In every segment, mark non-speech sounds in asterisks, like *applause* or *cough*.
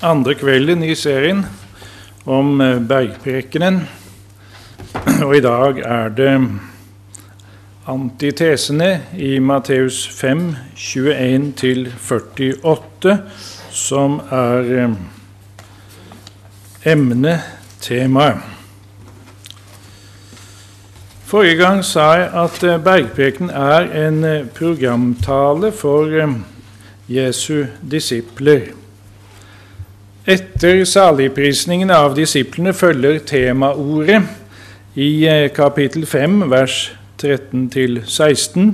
andre kvelden i serien om eh, bergprekenen. *clears throat* Og i dag er det antitesene i Matteus 5, 21-48 som er emnetemaet. Forrige gang sa jeg at Bergprekenen er en programtale for Jesu disipler. Etter saligprisningen av disiplene følger temaordet i eh, kapittel 5, vers 13-16,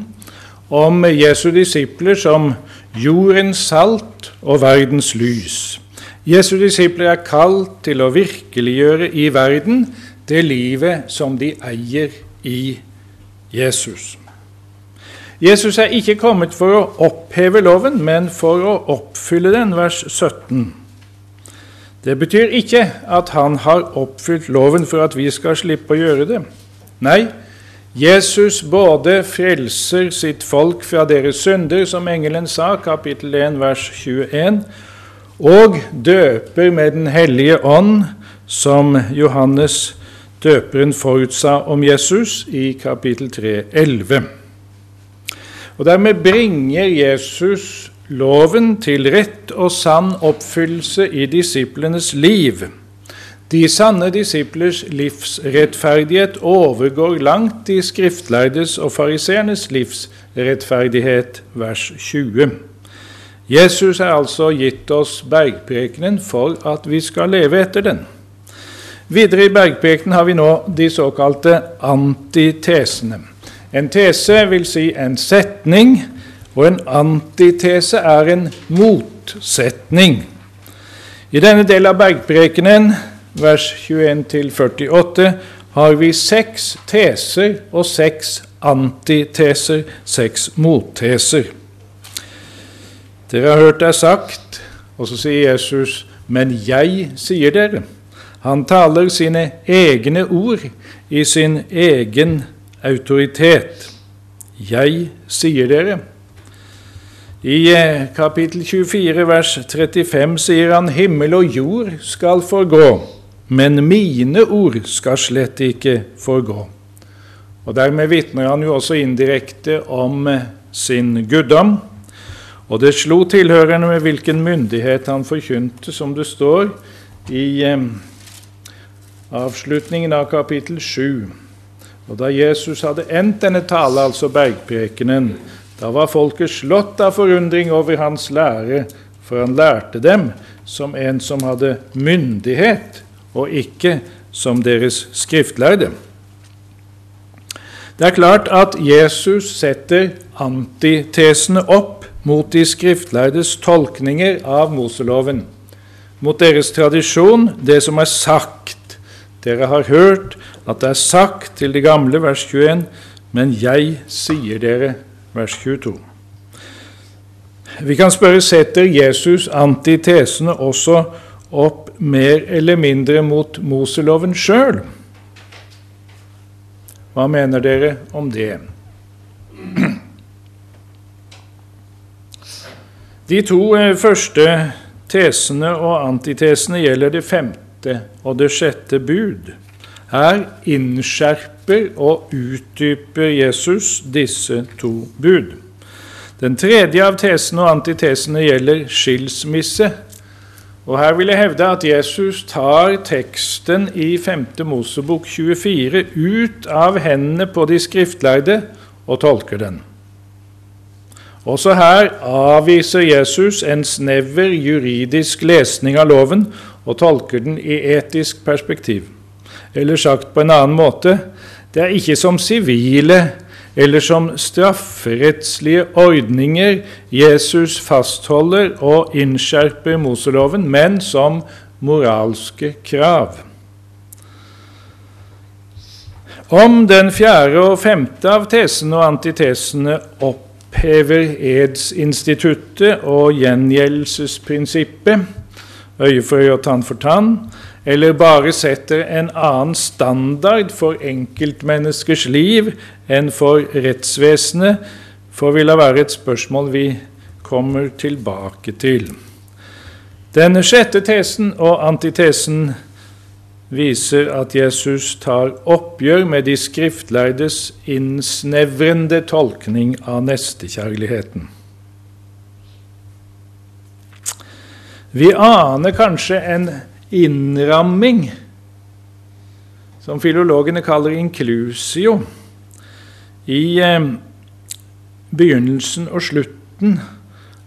om Jesu disipler som jordens salt og verdens lys. Jesu disipler er kalt til å virkeliggjøre i verden det livet som de eier i Jesus. Jesus er ikke kommet for å oppheve loven, men for å oppfylle den, vers 17. Det betyr ikke at han har oppfylt loven for at vi skal slippe å gjøre det. Nei, Jesus både frelser sitt folk fra deres synder, som engelen sa, kapittel 1, vers 21, og døper med Den hellige ånd, som Johannes døperen forutsa om Jesus i kapittel 3, 11. Og Dermed bringer Jesus loven til rett og sann oppfyllelse i disiplenes liv. De sanne disiplers livsrettferdighet overgår langt de skriftlærdes og fariseernes livsrettferdighet, vers 20. Jesus har altså gitt oss bergprekenen for at vi skal leve etter den. Videre i bergprekenen har vi nå de såkalte antitesene. En tese vil si en setning og en antitese er en motsetning. I denne delen av bergprekenen, vers 21-48, har vi seks teser og seks antiteser, seks motteser. Dere har hørt det sagt, og så sier Jesus, men jeg sier dere. Han taler sine egne ord i sin egen autoritet. Jeg sier dere. I eh, kapittel 24, vers 35 sier han himmel og jord skal forgå, men mine ord skal slett ikke forgå. Og Dermed vitner han jo også indirekte om eh, sin guddom. Og det slo tilhørende med hvilken myndighet han forkynte, som det står i eh, avslutningen av kapittel 7. Og da Jesus hadde endt denne tale, altså bergprekenen, da var folket slått av forundring over hans lære, for han lærte dem som en som hadde myndighet, og ikke som deres skriftlærde. Det er klart at Jesus setter antitesene opp mot de skriftlærdes tolkninger av Moseloven, mot deres tradisjon, det som er sagt. Dere har hørt at det er sagt til de gamle, vers 21, men jeg sier dere vers 22. Vi kan spørre setter Jesus antitesene også opp mer eller mindre mot Moseloven sjøl? Hva mener dere om det? *clears throat* De to eh, første tesene og antitesene gjelder det femte og det sjette bud. Her innskjerper og utdyper Jesus disse to bud. Den tredje av tesene og antitesene gjelder skilsmisse. Og Her vil jeg hevde at Jesus tar teksten i 5. Mosebok 24 ut av hendene på de skriftlærde og tolker den. Også her avviser Jesus en snever juridisk lesning av loven og tolker den i etisk perspektiv. Eller sagt på en annen måte det er ikke som sivile eller som strafferettslige ordninger Jesus fastholder og innskjerper Moseloven, men som moralske krav. Om den fjerde og femte av tesene og antitesene opphever edsinstituttet og gjengjeldelsesprinsippet, øye for øye og tann for tann, eller bare setter en annen standard for enkeltmenneskers liv enn for rettsvesenet, får vi la være et spørsmål vi kommer tilbake til. Denne sjette tesen og antitesen viser at Jesus tar oppgjør med de skriftlærdes innsnevrende tolkning av nestekjærligheten. Vi aner kanskje en innramming, som filologene kaller inclusio, i eh, begynnelsen og slutten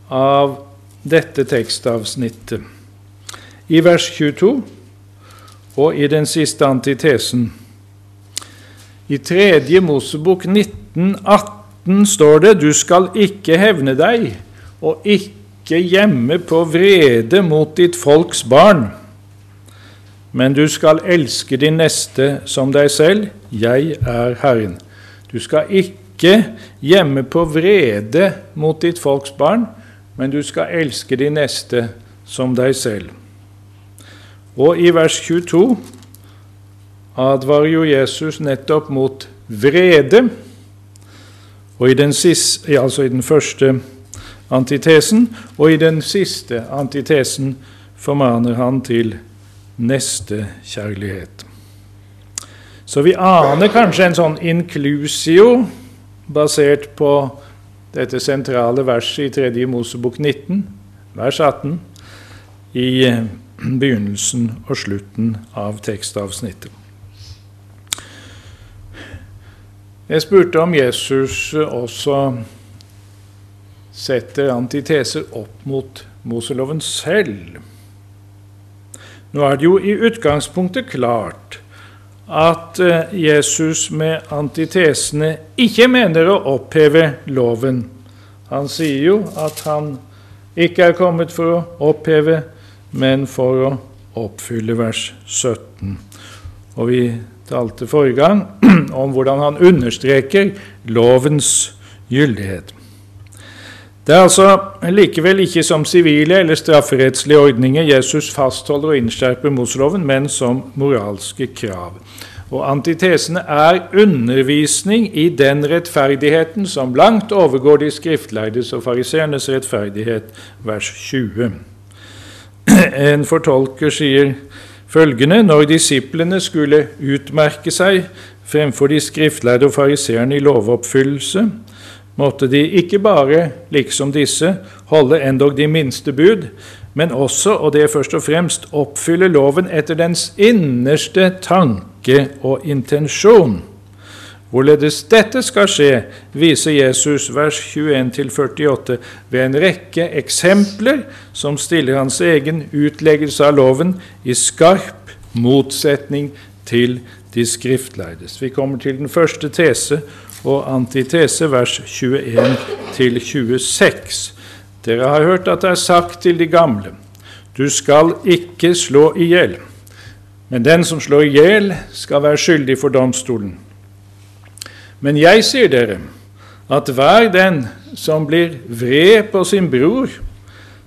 av dette tekstavsnittet. I vers 22 og i den siste antitesen. I tredje Mosebok 1918 står det du skal ikke hevne deg og ikke gjemme på vrede mot ditt folks barn, men du skal elske din neste som deg selv. Jeg er Herren. Du skal ikke gjemme på vrede mot ditt folks barn, men du skal elske din neste som deg selv. Og i vers 22 advarer jo Jesus nettopp mot vrede. Og i den, siste, altså i den første antitesen og i den siste antitesen formaner han til nestekjærlighet. Så vi aner kanskje en sånn inclusio basert på dette sentrale verset i 3. Mosebok 19, vers 18, i begynnelsen og slutten av tekstavsnittet. Jeg spurte om Jesus også setter antiteser opp mot Moseloven selv. Nå er det jo i utgangspunktet klart at eh, Jesus med antitesene ikke mener å oppheve loven. Han sier jo at han ikke er kommet for å oppheve, men for å oppfylle vers 17. Og vi talte forrige gang *clears throat* om hvordan han understreker lovens gyldighet. Det er altså likevel ikke som sivile eller strafferettslige ordninger Jesus fastholder og innskjerper Moseloven, men som moralske krav. Og antitesene er undervisning i den rettferdigheten som langt overgår de skriftlærdes og fariseernes rettferdighet, vers 20. *clears throat* En fortolker sier følgende når disiplene skulle utmerke seg fremfor de skriftlærde og fariseerne i lovoppfyllelse, måtte de ikke bare, liksom disse, holde endog de minste bud, men også, og det først og fremst, oppfylle loven etter dens innerste tanke og intensjon. Hvorledes dette skal skje, viser Jesus vers 21-48 ved en rekke eksempler som stiller hans egen utleggelse av loven i skarp motsetning til de skriftleides. Vi kommer til den første tese og antitese, vers 21 26. Dere har hørt at det er sagt til de gamle, du skal ikke slå i hjel. Men den som slår i hjel, skal være skyldig for domstolen. Men jeg sier dere at hver den som blir vred på sin bror,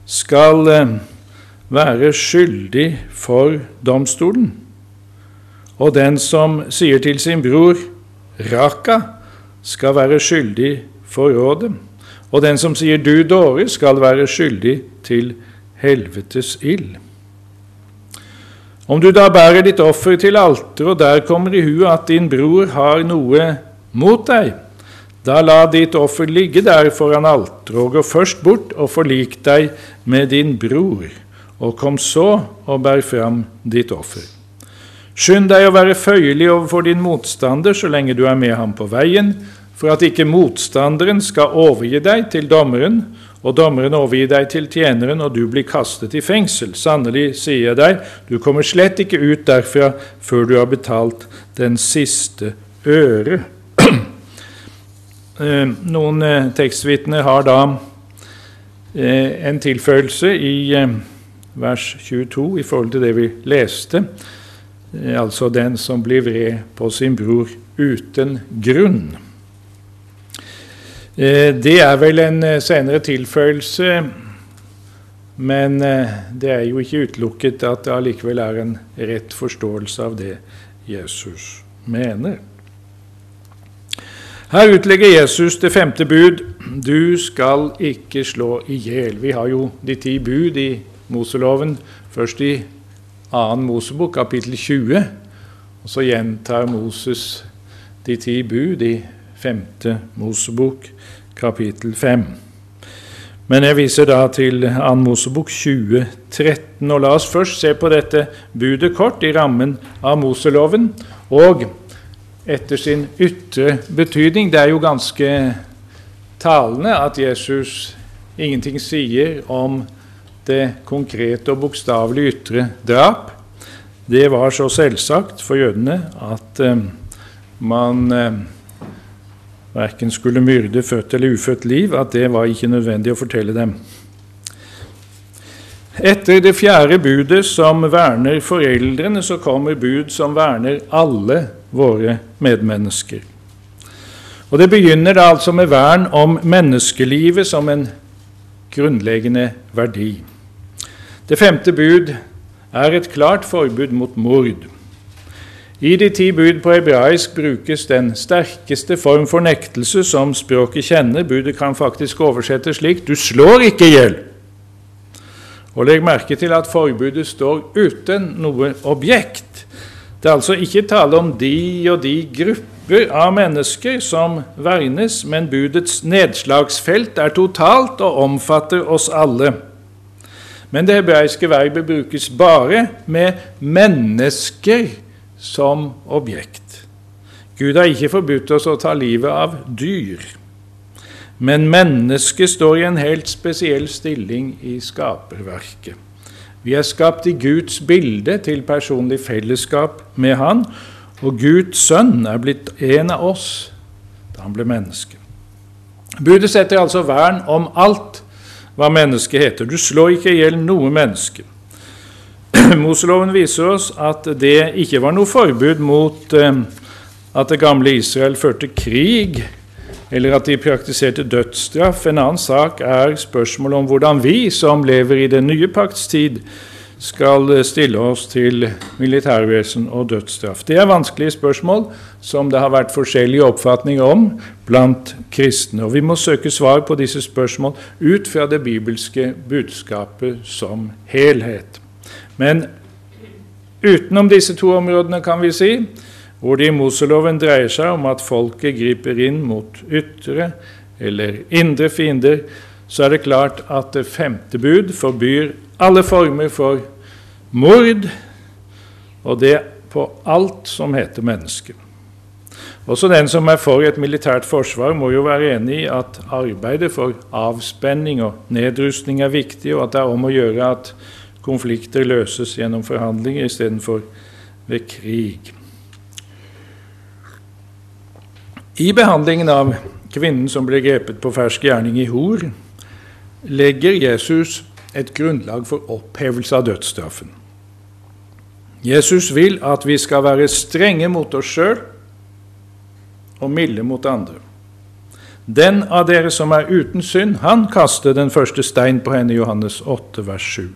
skal eh, være skyldig for domstolen. Og den som sier til sin bror 'raka', skal være skyldig for rådet. Og den som sier 'du dåre', skal være skyldig til helvetes ild. Om du da bærer ditt offer til alteret, og der kommer i hu at din bror har noe mot deg, da la ditt offer ligge der foran alteret, og gå først bort og forlik deg med din bror, og kom så og bær fram ditt offer. Skynd deg å være føyelig overfor din motstander så lenge du er med ham på veien, for at ikke motstanderen skal overgi deg til dommeren, og dommeren overgi deg til tjeneren, og du blir kastet i fengsel. Sannelig sier jeg deg, du kommer slett ikke ut derfra før du har betalt den siste øre. *clears throat* Eh, noen eh, tekstvitner har da eh, en tilføyelse i vers 22 i forhold til det vi leste, altså den som blir vred på sin bror uten grunn. Eh, det er vel en eh, senere tilføyelse, men eh, det er jo ikke utelukket at det allikevel er en rett forståelse av det Jesus mener. Her utlegger Jesus det femte bud. Du skal ikke slå i hjel. Vi har jo de ti bud i Moseloven først i 2. Mosebok, kapittel 20. Og så gjentar Moses de ti bud i 5. Mosebok, kapittel 5. Men jeg viser da til 2. Mosebok 2013. Og la oss først se på dette budet kort i rammen av Moseloven og etter sin ytre betydning. Det er jo ganske talende at Jesus ingenting sier om det konkrete og bokstavelig ytre drap. Det var så selvsagt for jødene at eh, man eh, verken skulle myrde født eller ufødt liv, at det var ikke nødvendig å fortelle dem. Etter det fjerde budet som verner foreldrene, så kommer bud som verner alle våre medmennesker. Og Det begynner da altså med vern om menneskelivet som en grunnleggende verdi. Det femte bud er et klart forbud mot mord. I de ti bud på hebraisk brukes den sterkeste form for nektelse som språket kjenner. Budet kan faktisk oversettes slik du slår ikke i hjel. Og legg merke til at forbudet står uten noe objekt. Det er altså ikke tale om de og de grupper av mennesker som vernes, men budets nedslagsfelt er totalt og omfatter oss alle. Men det hebraiske verbet brukes bare med mennesker som objekt. Gud har ikke forbudt oss å ta livet av dyr. Men mennesket står i en helt spesiell stilling i skaperverket. Vi er skapt i Guds bilde til personlig fellesskap med Han, og Guds sønn er blitt en av oss da han ble menneske. Budet setter altså vern om alt hva mennesket heter. Du slår ikke i hjel noe menneske. *clears throat* Moseloven viser oss at det ikke var noe forbud mot eh, at det gamle Israel førte krig, eller at de praktiserte dødsstraff. En annen sak er spørsmålet om hvordan vi som lever i den nye pakts tid, skal stille oss til militærvesen og dødsstraff. Det er vanskelige spørsmål som det har vært forskjellige oppfatninger om blant kristne. Og vi må søke svar på disse spørsmål ut fra det bibelske budskapet som helhet. Men utenom disse to områdene, kan vi si, hvor det i Moseloven dreier seg om at folket griper inn mot ytre eller indre fiender, så er det klart at det femte bud forbyr alle former for mord, og det på alt som heter menneske. Også den som er for et militært forsvar, må jo være enig i at arbeidet for avspenning og nedrustning er viktig, og at det er om å gjøre at konflikter løses gjennom forhandlinger istedenfor ved krig. I behandlingen av kvinnen som ble grepet på fersk gjerning i Hor, legger Jesus et grunnlag for opphevelse av dødsstraffen. Jesus vil at vi skal være strenge mot oss sjøl og milde mot andre. Den av dere som er uten synd, han kaster den første stein på henne, Johannes 8, vers 7.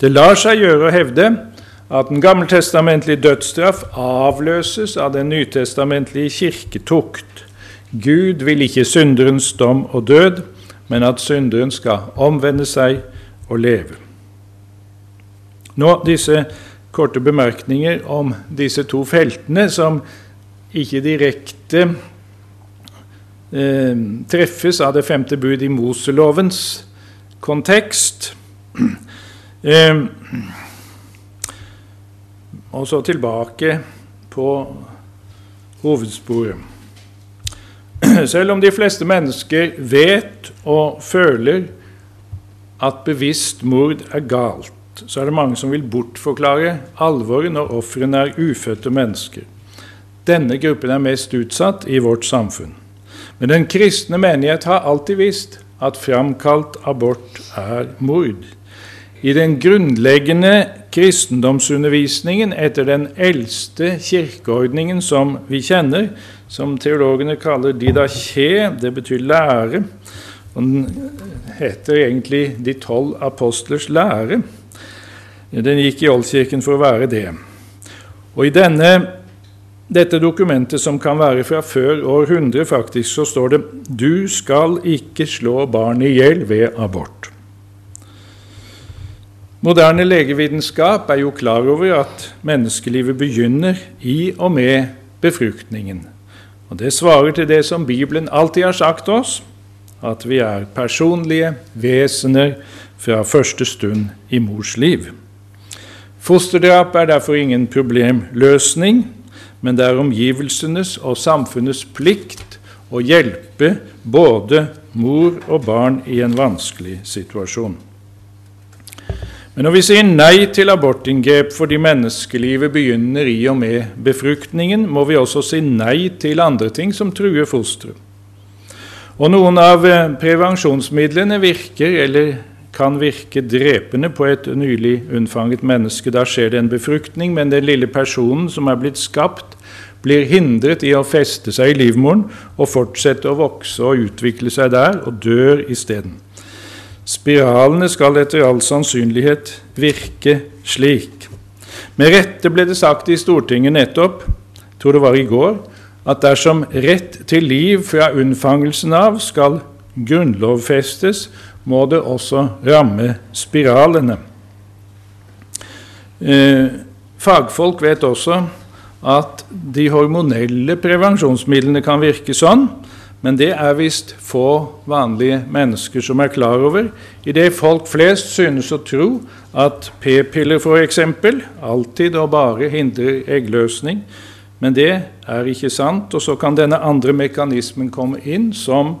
Det lar seg gjøre å hevde at den gammeltestamentlige dødsstraff avløses av den nytestamentlige kirketukt. Gud vil ikke synderens dom og død, men at synderen skal omvende seg og leve. Nå, disse korte bemerkninger om disse to feltene som ikke direkte eh, treffes av det femte bud i Moselovens kontekst. *clears throat* Eh, og så tilbake på hovedsporet. *clears throat* Selv om de fleste mennesker vet og føler at bevisst mord er galt, så er det mange som vil bortforklare alvoret når ofrene er ufødte mennesker. Denne gruppen er mest utsatt i vårt samfunn. Men den kristne menighet har alltid visst at framkalt abort er mord. I den grunnleggende kristendomsundervisningen etter den eldste kirkeordningen som vi kjenner, som teologene kaller didache. det betyr lære, og den heter egentlig De tolv apostlers lære, den gikk i Oldkirken for å være det. Og i denne, dette dokumentet, som kan være fra før århundre, faktisk, så står det 'Du skal ikke slå barn i hjel ved abort'. Moderne legevitenskap er jo klar over at menneskelivet begynner i og med befruktningen. Og Det svarer til det som Bibelen alltid har sagt oss, at vi er personlige vesener fra første stund i mors liv. Fosterdrap er derfor ingen problemløsning, men det er omgivelsenes og samfunnets plikt å hjelpe både mor og barn i en vanskelig situasjon. Men når vi sier nei til abortinngrep fordi menneskelivet begynner i og med befruktningen, må vi også si nei til andre ting som truer fosteret. Og noen av eh, prevensjonsmidlene virker eller kan virke drepende på et nylig unnfanget menneske. Da skjer det en befruktning, men den lille personen som er blitt skapt, blir hindret i å feste seg i livmoren og fortsette å vokse og utvikle seg der, og dør isteden. Spiralene skal etter all sannsynlighet virke slik. Med rette ble det sagt i Stortinget nettopp, tror det var i går, at dersom rett til liv fra unnfangelsen av skal grunnlovfestes, må det også ramme spiralene. Eh, fagfolk vet også at de hormonelle prevensjonsmidlene kan virke sånn men det er visst få vanlige mennesker som er klar over, idet folk flest synes å tro at p-piller f.eks. alltid og bare hindrer eggløsning. Men det er ikke sant, og så kan denne andre mekanismen komme inn, som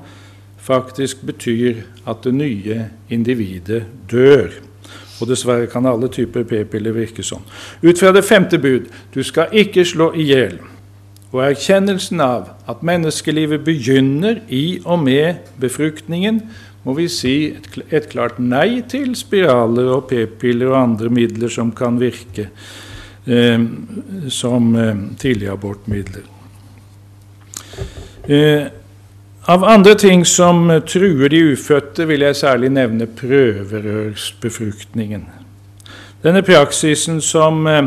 faktisk betyr at det nye individet dør. Og dessverre kan alle typer p-piller virke sånn. Ut fra det femte bud du skal ikke slå i hjel og erkjennelsen av at menneskelivet begynner i og med befruktningen, må vi si et, klart nei til spiraler og p-piller og andre midler som kan virke eh, som eh, tidligabortmidler. Eh, av andre ting som truer de ufødte, vil jeg særlig nevne prøverørsbefruktningen. Denne praksisen som eh,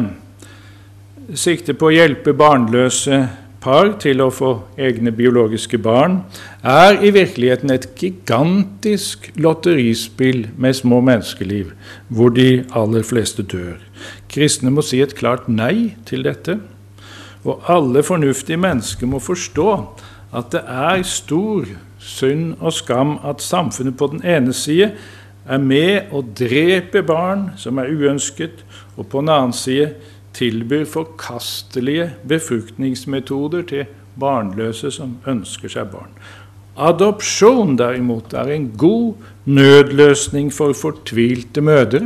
sikter på å hjelpe barnløse par til å få egne biologiske barn, er i virkeligheten et gigantisk lotterispill med små menneskeliv, hvor de aller fleste dør. Kristne må si et klart nei til dette. Og alle fornuftige mennesker må forstå at det er stor synd og skam at samfunnet på den ene side er med å drepe barn som er uønsket, og på den annen side tilbyr forkastelige befruktningsmetoder til barnløse som ønsker seg barn. Adopsjon, derimot, er en god nødløsning for fortvilte mødre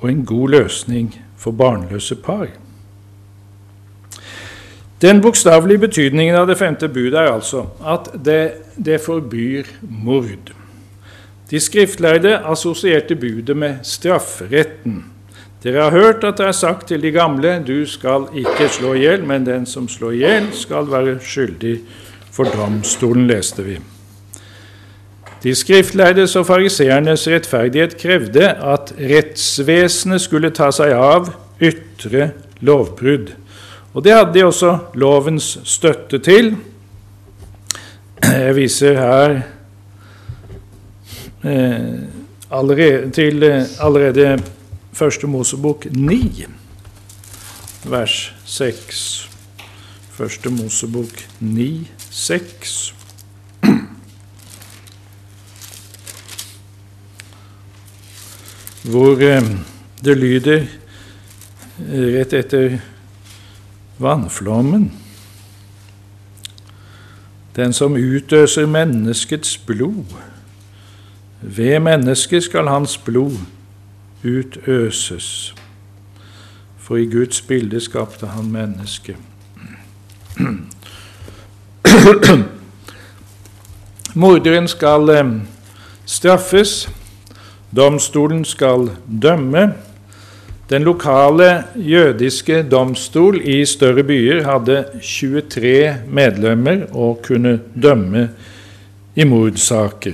og en god løsning for barnløse par. Den bokstavelige betydningen av det femte budet er altså at det, det forbyr mord. De skriftlærde assosierte budet med strafferetten dere har hørt at det er sagt til de gamle, du skal ikke slå i hjel, men den som slår i hjel, skal være skyldig for domstolen, leste vi. De skriftlærdes og fariseernes rettferdighet krevde at rettsvesenet skulle ta seg av ytre lovbrudd. Og det hadde de også lovens støtte til. Jeg viser her eh, allerede, til eh, allerede Første Mosebok 9, vers 6. Første Mosebok 9, 6. Hvor eh, det lyder rett etter vannflommen Den som utøser menneskets blod, ved mennesket skal hans blod utøses. For i Guds bilde skapte han mennesket. Morderen skal eh, straffes. Domstolen skal dømme. Den lokale jødiske domstol i større byer hadde 23 medlemmer og kunne dømme i mordsaker.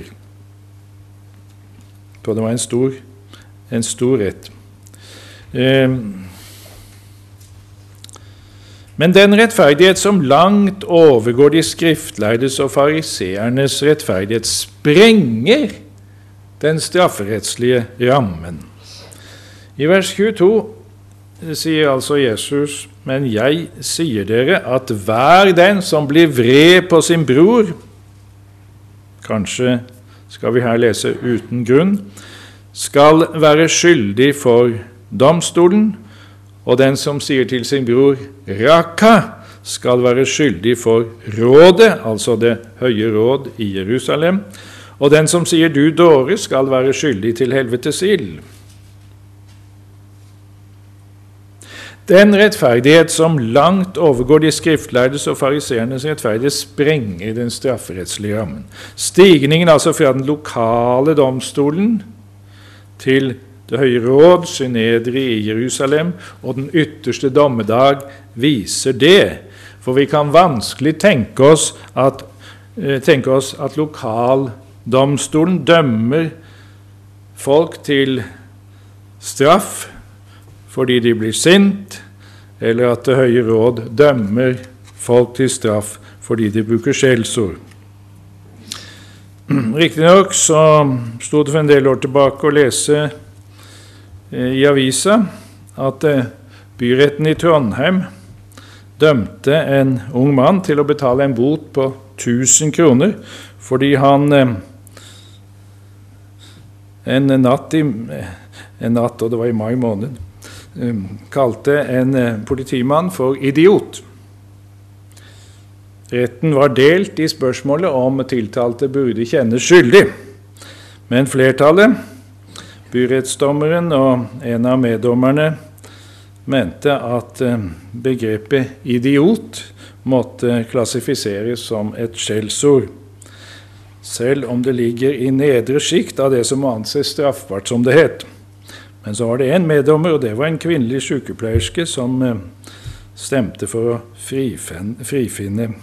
For det var en stor en storhet. Ehm, men den rettferdighet som langt overgår de skriftlærdes og fariseernes rettferdighet, sprenger den strafferettslige rammen. I vers 22 sier altså Jesus, men jeg sier dere at hver den som blir vred på sin bror Kanskje skal vi her lese uten grunn skal være skyldig for domstolen, og den som sier til sin bror Raka, skal være skyldig for rådet, altså Det høye råd i Jerusalem, og den som sier du dåre, skal være skyldig til helvetes ild. Den rettferdighet som langt overgår de skriftlærdes og fariseernes rettferdighet, sprenger den strafferettslige rammen. Stigningen altså fra den lokale domstolen til Det høye råd, Synedri i Jerusalem, og den ytterste dommedag viser det. For vi kan vanskelig tenke oss at, eh, tenke oss at lokaldomstolen dømmer folk til straff fordi de blir sint, eller at Det høye råd dømmer folk til straff fordi de bruker skjellsord. Riktignok så sto det for en del år tilbake å lese eh, i avisa at eh, byretten i Trondheim dømte en ung mann til å betale en bot på 1000 kroner fordi han eh, en natt, i, en natt, og det var i mai måned, kalte en politimann for idiot. Retten var delt i spørsmålet om tiltalte burde kjennes skyldig, men flertallet, byrettsdommeren og en av meddommerne, mente at eh, begrepet 'idiot' måtte klassifiseres som et skjellsord, selv om det ligger i nedre sjikt av det som anses straffbart, som det het. Men så var det en meddommer, og det var en kvinnelig sykepleierske, som eh, stemte for å frifinne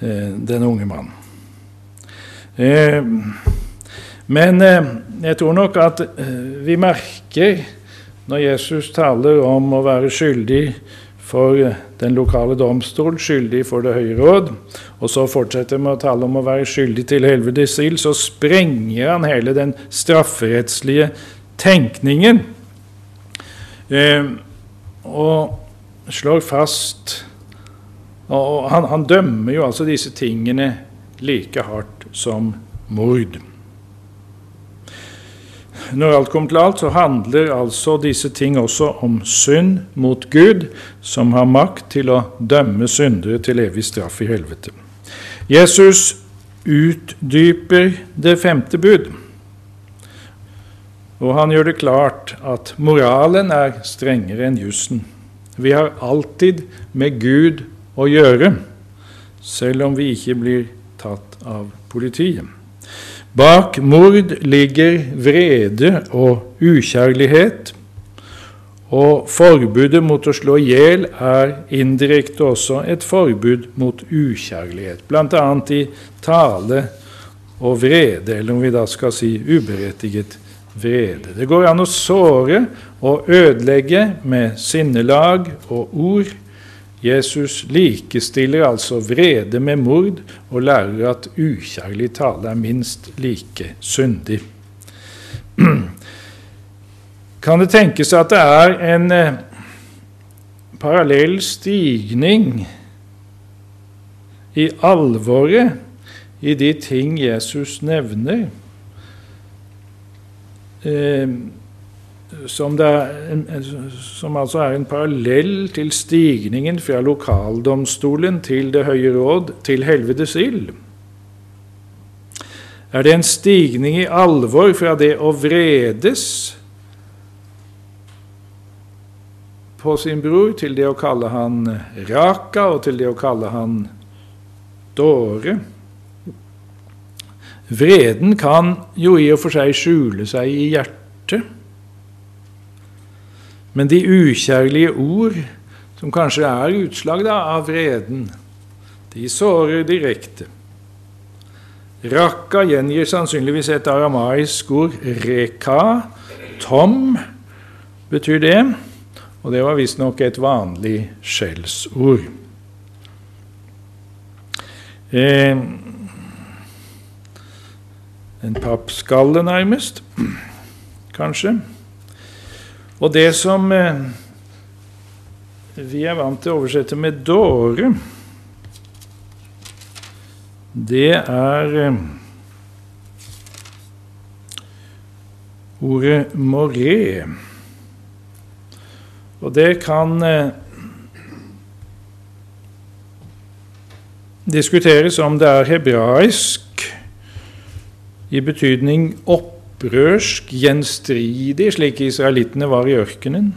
den unge mannen. Eh, men eh, jeg tror nok at vi merker når Jesus taler om å være skyldig for den lokale domstol, skyldig for Det høye råd, og så fortsetter med å tale om å være skyldig til helvetes ild, så sprenger han hele den strafferettslige tenkningen eh, og slår fast og han, han, dømmer jo altså disse tingene like hardt som mord. Når alt kommer til alt, så handler altså disse ting også om synd mot Gud, som har makt til å dømme syndere til evig straff i helvete. Jesus utdyper det femte bud. Og han gjør det klart at moralen er strengere enn jussen. Vi har alltid med Gud å gjøre, selv om vi ikke blir tatt av politiet. Bak mord ligger vrede og ukjærlighet, og forbudet mot å slå i hjel er indirekte også et forbud mot ukjærlighet, bl.a. i tale og vrede, eller om vi da skal si uberettiget vrede. Det går an å såre og ødelegge med sinnelag og ord Jesus likestiller altså vrede med mord og lærer at ukjærlig tale er minst like syndig. *clears throat* Kan det tenkes at det er en eh, parallell stigning i alvoret i de ting Jesus nevner? Eh, som, er, som, altså er en parallell til stigningen fra lokaldomstolen til Det høye råd til helvetes ild? Er det en stigning i alvor fra det å vredes på sin bror til det å kalle han Raka og til det å kalle han dåre? Vreden kan jo i og for seg skjule seg i hjertet. Men de ukjærlige ord, som kanskje er utslag da, av vreden, de sårer direkte. Rakka gjengir sannsynligvis et aramaisk ord, reka. Tom betyr det, og det var visstnok et vanlig skjellsord. Eh, en pappskalle, nærmest, kanskje. Og det som eh, vi er vant til å oversette med dåre, det er eh, ordet moré. Og det kan eh, diskuteres om det er hebraisk i betydning opprørsk, gjenstridig, slik israelittene var i ørkenen,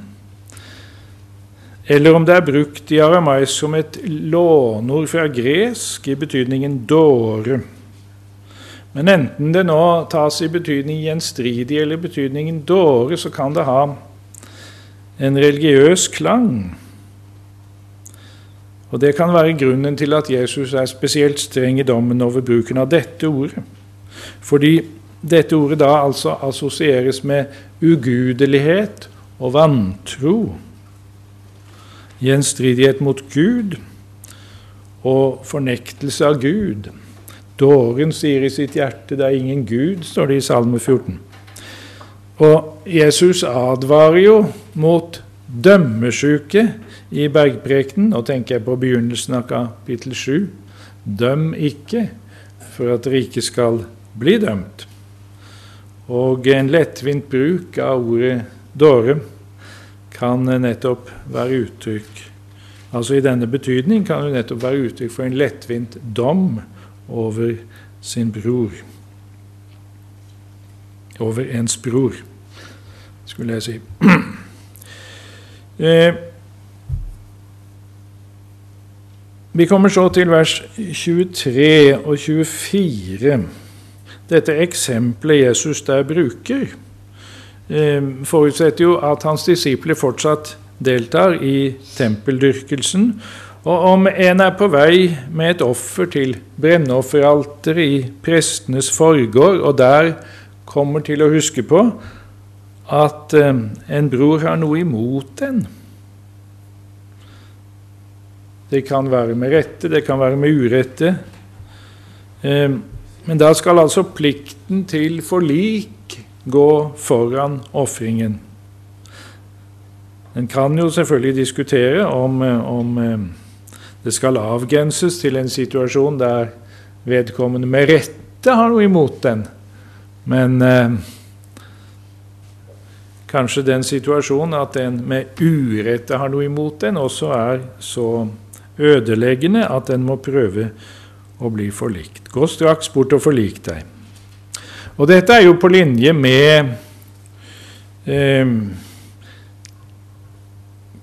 eller om det er brukt i aramaisk som et lånord fra gresk i betydningen dåre. Men enten det nå tas i betydning gjenstridig eller betydningen dåre, så kan det ha en religiøs klang. Og Det kan være grunnen til at Jesus er spesielt streng i dommen over bruken av dette ordet. Fordi dette ordet da altså assosieres med ugudelighet og vantro. Gjenstridighet mot Gud og fornektelse av Gud. Dåren sier i sitt hjerte 'det er ingen Gud', står det i Salme 14. Og Jesus advarer jo mot dømmesjuke i bergprekenen. Nå tenker jeg på begynnelsen av kapittel 7. Døm ikke, for at riket skal bli dømt. Og en lettvint bruk av ordet dåre kan nettopp være uttrykk Altså i denne betydning kan det nettopp være uttrykk for en lettvint dom over sin bror. Over ens bror skulle jeg si. *clears throat* Eh, vi kommer så til vers 23 og 24. Dette eksempelet Jesus der bruker, eh, forutsetter jo at hans disipler fortsatt deltar i tempeldyrkelsen. Og om en er på vei med et offer til brennofferalteret i prestenes forgård, og der kommer til å huske på at eh, en bror har noe imot en. Det kan være med rette, det kan være med urette. Eh, men da skal altså plikten til forlik gå foran ofringen. En kan jo selvfølgelig diskutere om, eh, om det skal avgrenses til en situasjon der vedkommende med rette har noe imot den. Men eh, kanskje den situasjonen at en med urette har noe imot den, også er så ødeleggende at en må prøve å bli forlikt. Gå straks bort og forlik deg. Og dette er jo på linje med eh,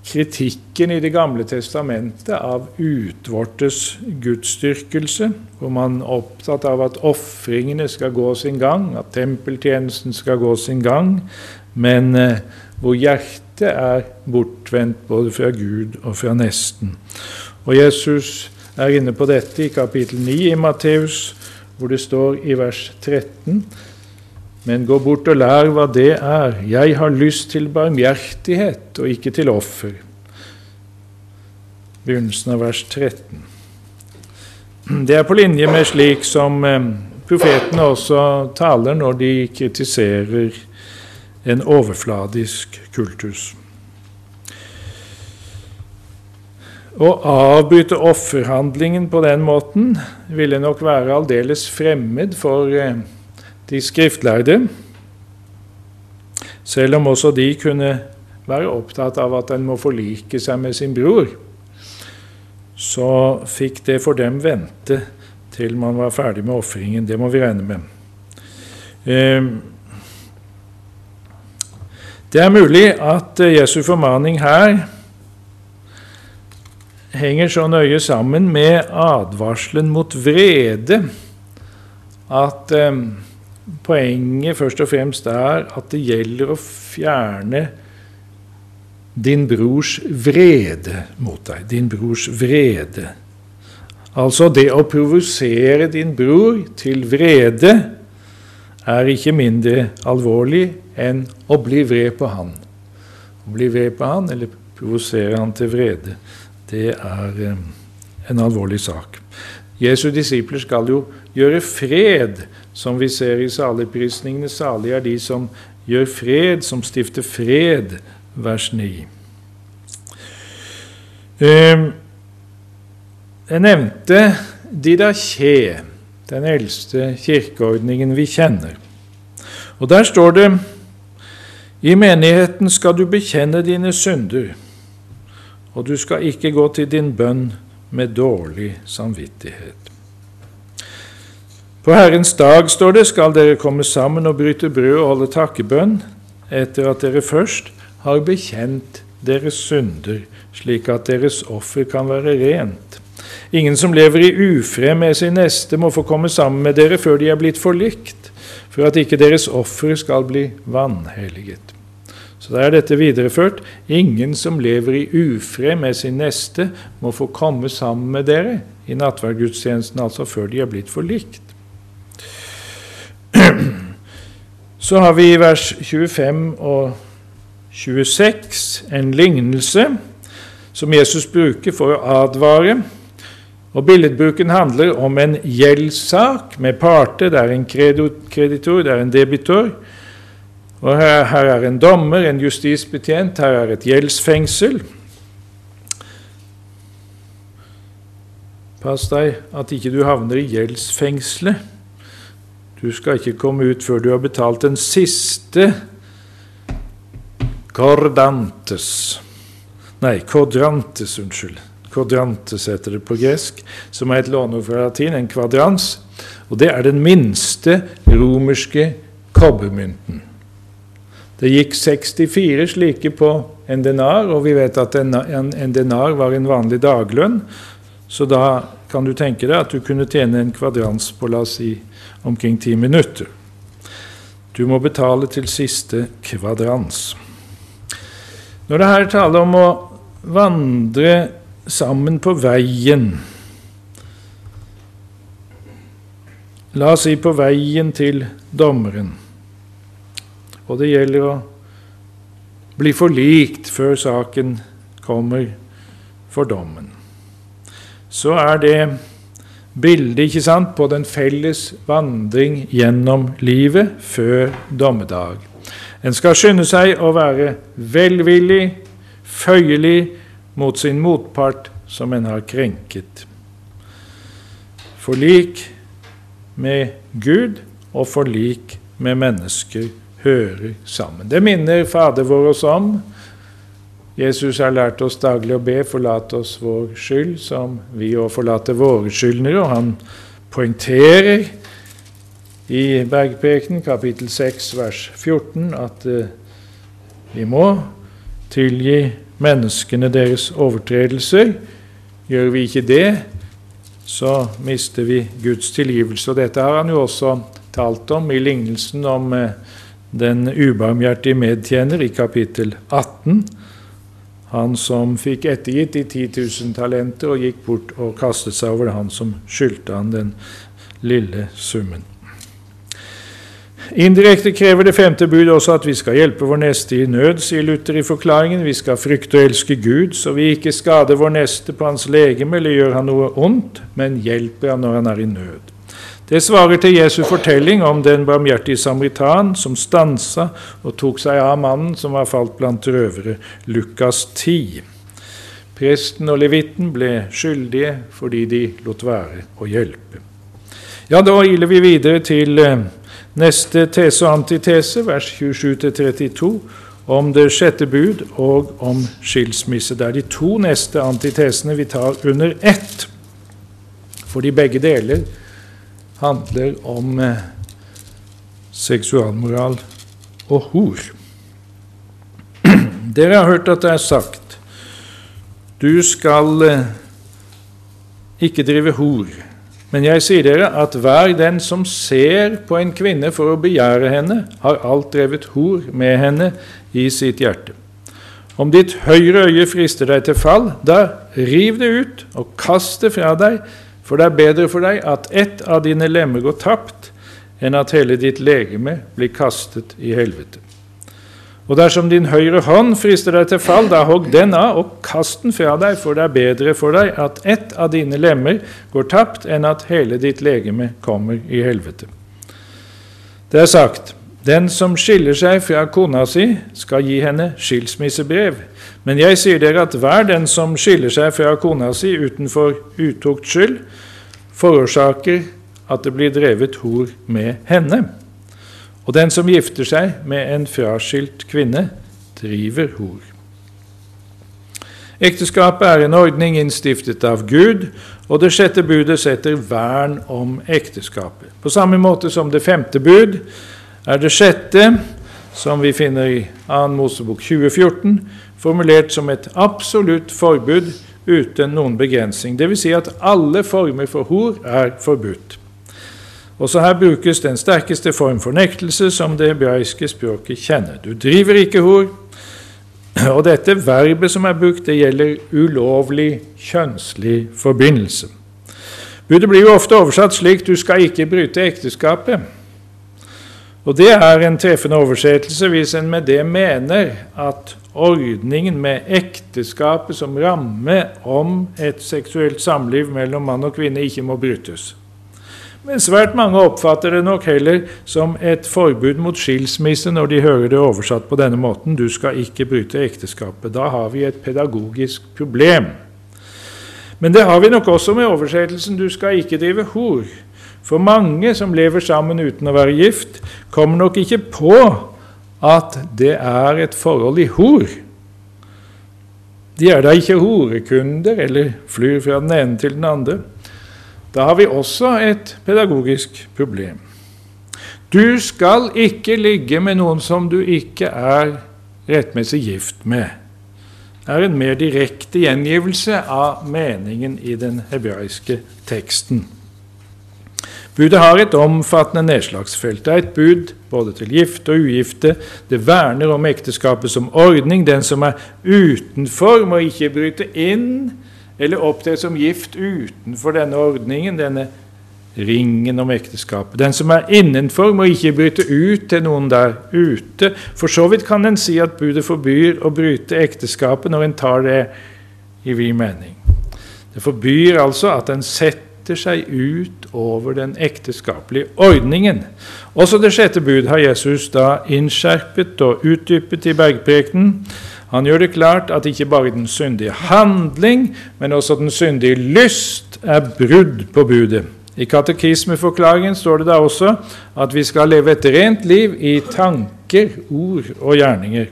kritikken i Det gamle testamentet av utvortes gudsdyrkelse, hvor man er opptatt av at ofringene skal gå sin gang, at tempeltjenesten skal gå sin gang, men eh, hvor hjertet er bortvendt både fra Gud og fra nesten. Og Jesus er inne på dette i kapittel 9 i Matteus, hvor det står i vers 13.: Men gå bort og lær hva det er. Jeg har lyst til barmhjertighet og ikke til offer. Begynnelsen av vers 13. Det er på linje med slik som eh, profetene også taler når de kritiserer en overfladisk kultus. Å avbryte offerhandlingen på den måten ville nok være aldeles fremmed for eh, de skriftlærde, selv om også de kunne være opptatt av at en må forlike seg med sin bror. Så fikk det for dem vente til man var ferdig med ofringen. Det må vi regne med. Eh, det er mulig at eh, Jesu formaning her henger så nøye sammen med advarselen mot vrede at eh, poenget først og fremst er at det gjelder å fjerne din brors vrede mot deg. Din brors vrede. Altså det å provosere din bror til vrede er ikke mindre alvorlig enn å bli vred på han. Å bli vred på han, eller provosere han til vrede, det er eh, en alvorlig sak. Jesu disipler skal jo gjøre fred, som vi ser i saligprisningene. Salig er de som gjør fred, som stifter fred vers 9. Ehm, jeg nevnte Didaché, den eldste kirkeordningen vi kjenner. Og Der står det i menigheten skal du bekjenne dine synder, og du skal ikke gå til din bønn med dårlig samvittighet. På Herrens dag, står det, skal dere komme sammen og bryte brød og holde takkebønn, etter at dere først har bekjent deres synder, slik at deres offer kan være rent. Ingen som lever i ufred med sin neste, må få komme sammen med dere før de er blitt forlikt, for at ikke deres offer skal bli vanhelliget. Så da er dette videreført. Ingen som lever i ufred med sin neste, må få komme sammen med dere i nattverdgudstjenesten, altså før de er blitt forlikt. Så har vi i vers 25 og 26 en lignelse som Jesus bruker for å advare. Og Billedbruken handler om en gjeldssak med parter. Det er en kreditor, det er en debitor. Og her, her er en dommer, en justisbetjent, her er et gjeldsfengsel. Pass deg at ikke du havner i gjeldsfengselet. Du skal ikke komme ut før du har betalt den siste cordantes. Nei, quadrantes, unnskyld. Quadrantes heter det på gresk, som er et låneord fra latin, en kvadrans. Og det er den minste romerske kobbermynten. Det gikk 64 slike på en denar, og vi vet at en, en, en denar var en vanlig daglønn. Så da kan du tenke deg at du kunne tjene en kvadrans på la oss si omkring ti minutter. Du må betale til siste kvadrans. Når det her taler om å vandre sammen på veien La oss si på veien til dommeren og det gjelder å bli forlikt før saken kommer for dommen. Så er det bildet ikke sant, på den felles vandring gjennom livet før dommedag. En skal skynde seg å være velvillig, føyelig mot sin motpart som en har krenket. Forlik med Gud og forlik med mennesker hører sammen. Det minner Fader vår oss om. Jesus har lært oss daglig å be 'forlat oss vår skyld', som vi òg forlater våre skyldnere. Og han poengterer i Bergprekenen, kapittel 6, vers 14, at uh, vi må tilgi menneskene deres overtredelser. Gjør vi ikke det, så mister vi Guds tilgivelse. Og dette har han jo også talt om i lignelsen om uh, den ubarmhjertige medtjener i kapittel 18. Han som fikk ettergitt de 10 000 talenter og gikk bort og kastet seg over han som skyldte han den lille summen. Indirekte krever det femte bud også at vi skal hjelpe vår neste i nød, sier Luther i forklaringen. Vi skal frykte og elske Gud, så vi ikke skader vår neste på hans legeme eller gjør han noe ondt, men hjelper han når han er i nød. Det svarer til Jesu fortelling om den barmhjertige samaritan som stansa og tok seg av mannen som var falt blant røvere. Lukas 10. Presten og levitten ble skyldige fordi de lot være å hjelpe. Ja, Da iler vi videre til eh, neste tese og antitese, vers 27-32, om det sjette bud og om skilsmisse. Det er de to neste antitesene vi tar under ett, fordi begge deler handler om eh, seksualmoral og hor. *clears throat* Dere har hørt at det er sagt du skal eh, ikke drive hor. Men jeg sier dere at hver den som ser på en kvinne for å begjære henne, har alt drevet hor med henne i sitt hjerte. Om ditt høyre øye frister deg til fall, da riv det ut og kast det fra deg, for det er bedre for deg at ett av dine lemmer går tapt, enn at hele ditt legeme blir kastet i helvete. Og dersom din høyre hånd frister deg til fall, da hogg den av og kast den fra deg, for det er bedre for deg at ett av dine lemmer går tapt, enn at hele ditt legeme kommer i helvete. Det er sagt, Den som skiller seg fra kona si, skal gi henne skilsmissebrev. Men jeg sier dere at hver den som skiller seg fra kona si utenfor utukt skyld, forårsaker at det blir drevet hor med henne. Og den som gifter seg med en fraskilt kvinne, driver hor. Ekteskapet er en ordning innstiftet av Gud, og det sjette budet setter vern om ekteskapet. På samme måte som det femte bud er det sjette, som vi finner i 2. Mosebok 2014, formulert som et absolutt forbud uten noen begrensning. Dvs. Si at alle former for hor er forbudt. Også her brukes den sterkeste form for som det hebraiske språket kjenner. Du driver ikke hor, *clears throat* og dette verbet som er brukt, det gjelder ulovlig kjønnslig forbindelse. Budet blir jo ofte oversatt slik 'du skal ikke bryte ekteskapet'. Og Det er en treffende oversettelse hvis en med det mener at ordningen med ekteskapet som ramme om et seksuelt samliv mellom mann og kvinne ikke må brytes. Men svært mange oppfatter det nok heller som et forbud mot skilsmisse når de hører det oversatt på denne måten. Du skal ikke bryte ekteskapet. Da har vi et pedagogisk problem. Men det har vi nok også med oversettelsen 'du skal ikke drive hor'. For mange som lever sammen uten å være gift, kommer nok ikke på at det er et forhold i hor. De er da ikke horekunder eller flyr fra den ene til den andre. Da har vi også et pedagogisk problem. Du skal ikke ligge med noen som du ikke er rettmessig gift med. Det er en mer direkte gjengivelse av meningen i den hebraiske teksten. Budet har et omfattende nedslagsfelt. Det er et bud både til gifte og ugifte. Det verner om ekteskapet som ordning. Den som er utenfor, må ikke bryte inn eller opptre som gift utenfor denne ordningen, denne ringen om ekteskapet. Den som er innenfor, må ikke bryte ut til noen der ute. For så vidt kan en si at budet forbyr å bryte ekteskapet når en tar det i vid mening. Det forbyr altså at en setter seg ut over den ekteskapelige ordningen. Også det sjette bud har Jesus da innskjerpet og utdypet i bergprekenen. Han gjør det klart at ikke bare den syndige handling, men også den syndige lyst er brudd på budet. I katekismeforklaringen står det da også at vi skal leve et rent liv i tanker, ord og gjerninger.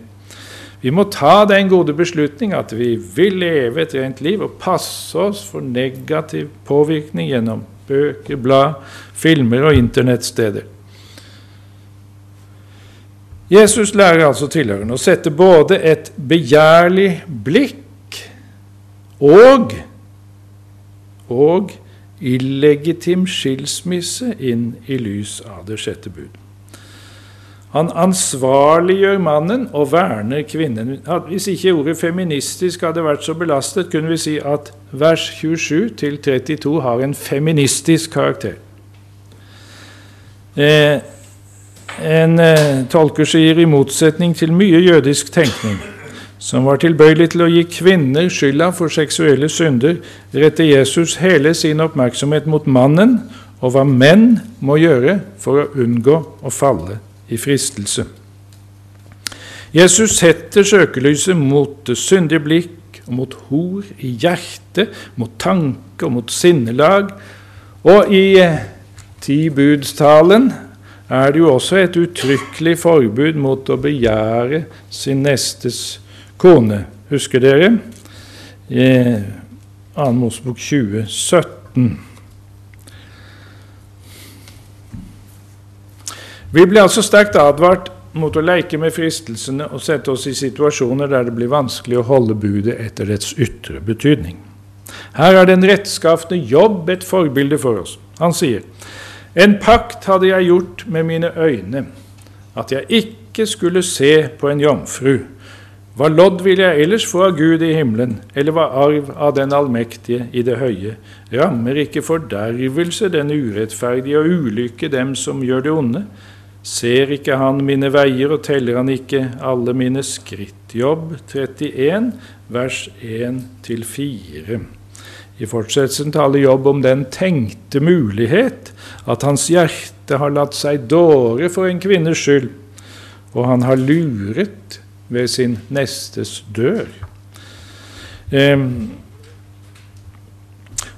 Vi må ta den gode beslutning at vi vil leve et rent liv og passe oss for negativ påvirkning gjennom bøker, blad, filmer og internettsteder. Jesus lærer altså tilhørende å sette både et begjærlig blikk og, og illegitim skilsmisse inn i lys av det sjette bud. Han ansvarliggjør mannen og verner kvinnen. Hvis ikke ordet 'feministisk' hadde vært så belastet, kunne vi si at vers 27 til 32 har en feministisk karakter. Eh, en eh, tolker sier i motsetning til mye jødisk tenkning, som var tilbøyelig til å gi kvinner skylda for seksuelle synder, retter Jesus hele sin oppmerksomhet mot mannen og hva menn må gjøre for å unngå å falle i fristelse. Jesus setter søkelyset mot det syndige blikk og mot hor i hjertet, mot tanke og mot sinnelag. Og i eh, Tibudstalen er det jo også et uttrykkelig forbud mot å begjære sin nestes kone. Husker dere? I 2. Mosebok 20, 17. Vi blir altså sterkt advart mot å leke med fristelsene og sette oss i situasjoner der det blir vanskelig å holde budet etter dets ytre betydning. Her er den rettskafne jobb et forbilde for oss. Han sier en pakt hadde jeg gjort med mine øyne, at jeg ikke skulle se på en jomfru. Hva lodd vil jeg ellers få av Gud i himmelen, eller hva arv av den allmektige i det høye? Rammer ikke fordervelse den urettferdige og ulykke dem som gjør det onde? Ser ikke han mine veier, og teller han ikke alle mine skritt? Jobb 31, vers 1-4. I fortsettelsen taler Jobb om den tenkte mulighet at hans hjerte har latt seg dåre for en kvinnes skyld, og han har luret ved sin nestes dør. Eh,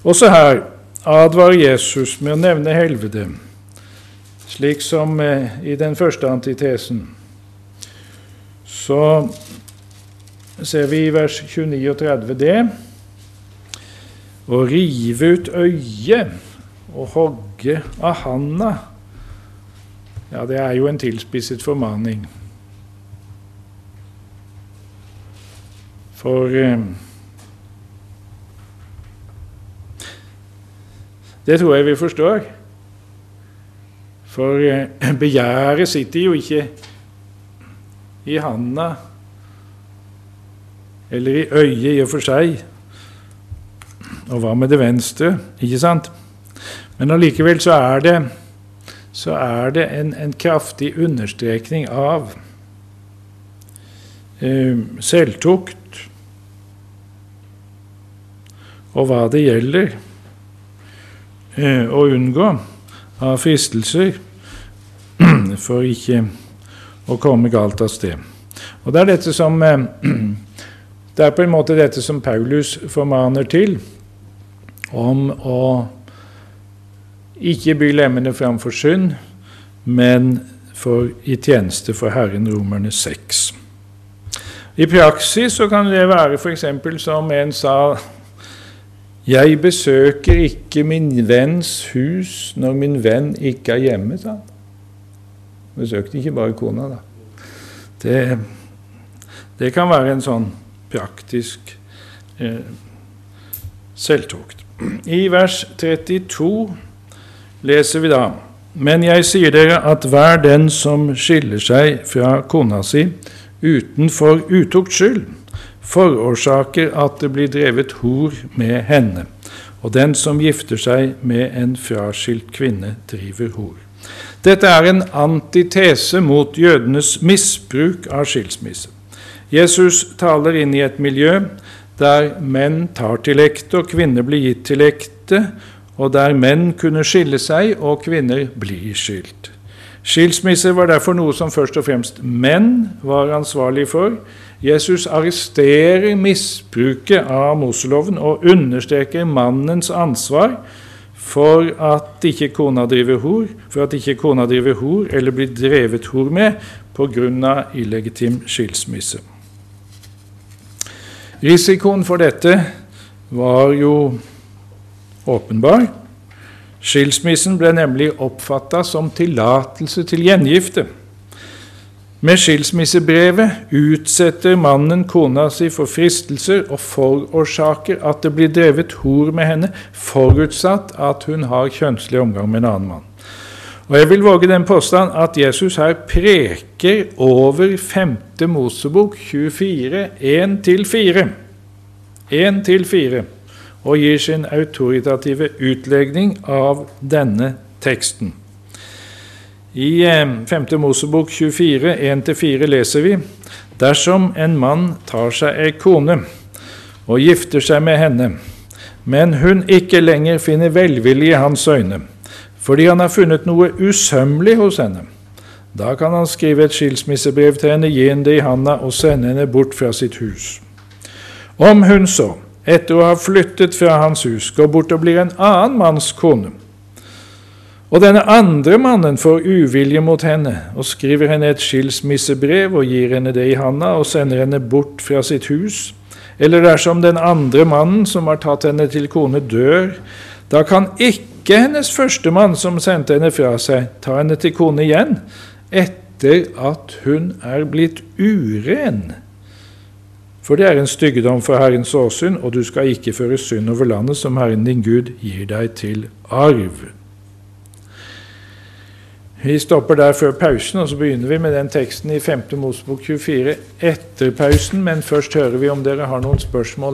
også her advarer Jesus med å nevne helvete, slik som eh, i den første antitesen. Så ser vi i vers 29 og 30 det. Å rive ut øyet og hogge av handa, ja, det er jo en tilspisset formaning. For eh, Det tror jeg vi forstår. For eh, *clears throat* begjæret sitter jo ikke i handa eller i øyet i og for seg. Og hva med det venstre? Ikke sant? Men allikevel så er det, så er det en, en kraftig understrekning av eh, selvtukt og hva det gjelder eh, å unngå av fristelser for ikke å komme galt av sted. Og Det er dette som eh, *clears throat* det er på en måte dette som Paulus formaner til, om å ikke by lemmene framfor synd, men for, i tjeneste for Herren, Romerne 6. I praksis så kan det være f.eks. som en sa Jeg besøker ikke min venns hus når min venn ikke er hjemme, sa han. Besøkte ikke bare kona, da. Det, det kan være en sånn praktisk eh, selvtukt. I vers 32 leser vi da Men jeg sier dere at hver den som skiller seg fra kona si utenfor utukts skyld, forårsaker at det blir drevet hor med henne, og den som gifter seg med en fraskilt kvinne, driver hor. Dette er en antitese mot jødenes misbruk av skilsmisse. Jesus taler inn i et miljø der menn tar til ekte og kvinner blir gitt til ekte, og der menn kunne skille seg og kvinner blir skilt. Skilsmisse var derfor noe som først og fremst menn var ansvarlig for. Jesus arresterer misbruket av Moseloven og understreker mannens ansvar for at ikke kona driver hor, for at ikke kona driver hor eller blir drevet hor med pga. illegitim skilsmisse. Risikoen for dette var jo åpenbar. Skilsmissen ble nemlig oppfatta som tillatelse til gjengifte. Med skilsmissebrevet utsetter mannen kona si for fristelser og forårsaker at det blir drevet hor med henne, forutsatt at hun har kjønnslig omgang med en annen mann. Og Jeg vil våge den påstand at Jesus her preker over 5. Mosebok 24, 1-4. 1-4, og gir sin autoritative utlegning av denne teksten. I 5. Eh, Mosebok 24, 1-4 leser vi dersom en mann tar seg ei kone og gifter seg med henne, men hun ikke lenger finner velvilje i hans øyne, fordi han har funnet noe usømmelig hos henne. Da kan han skrive et skilsmissebrev til henne, gi henne det i handa og sende henne bort fra sitt hus. Om hun så, etter å ha flyttet fra hans hus, går bort og blir en annen manns kone, og denne andre mannen får uvilje mot henne og skriver henne et skilsmissebrev og gir henne det i handa og sender henne bort fra sitt hus, eller dersom den andre mannen som har tatt henne til kone, dør, da kan ikke hennes førstemann som sendte henne fra seg, ta henne til kone igjen etter at hun er blitt uren. For det er en styggedom for Herrens åsyn, og du skal ikke føre synd over landet som Herren din Gud gir deg til arv. Vi stopper der før pausen, og så begynner vi med den teksten i 5. Mosebok 24 etter pausen. Men først hører vi om dere har noen spørsmål.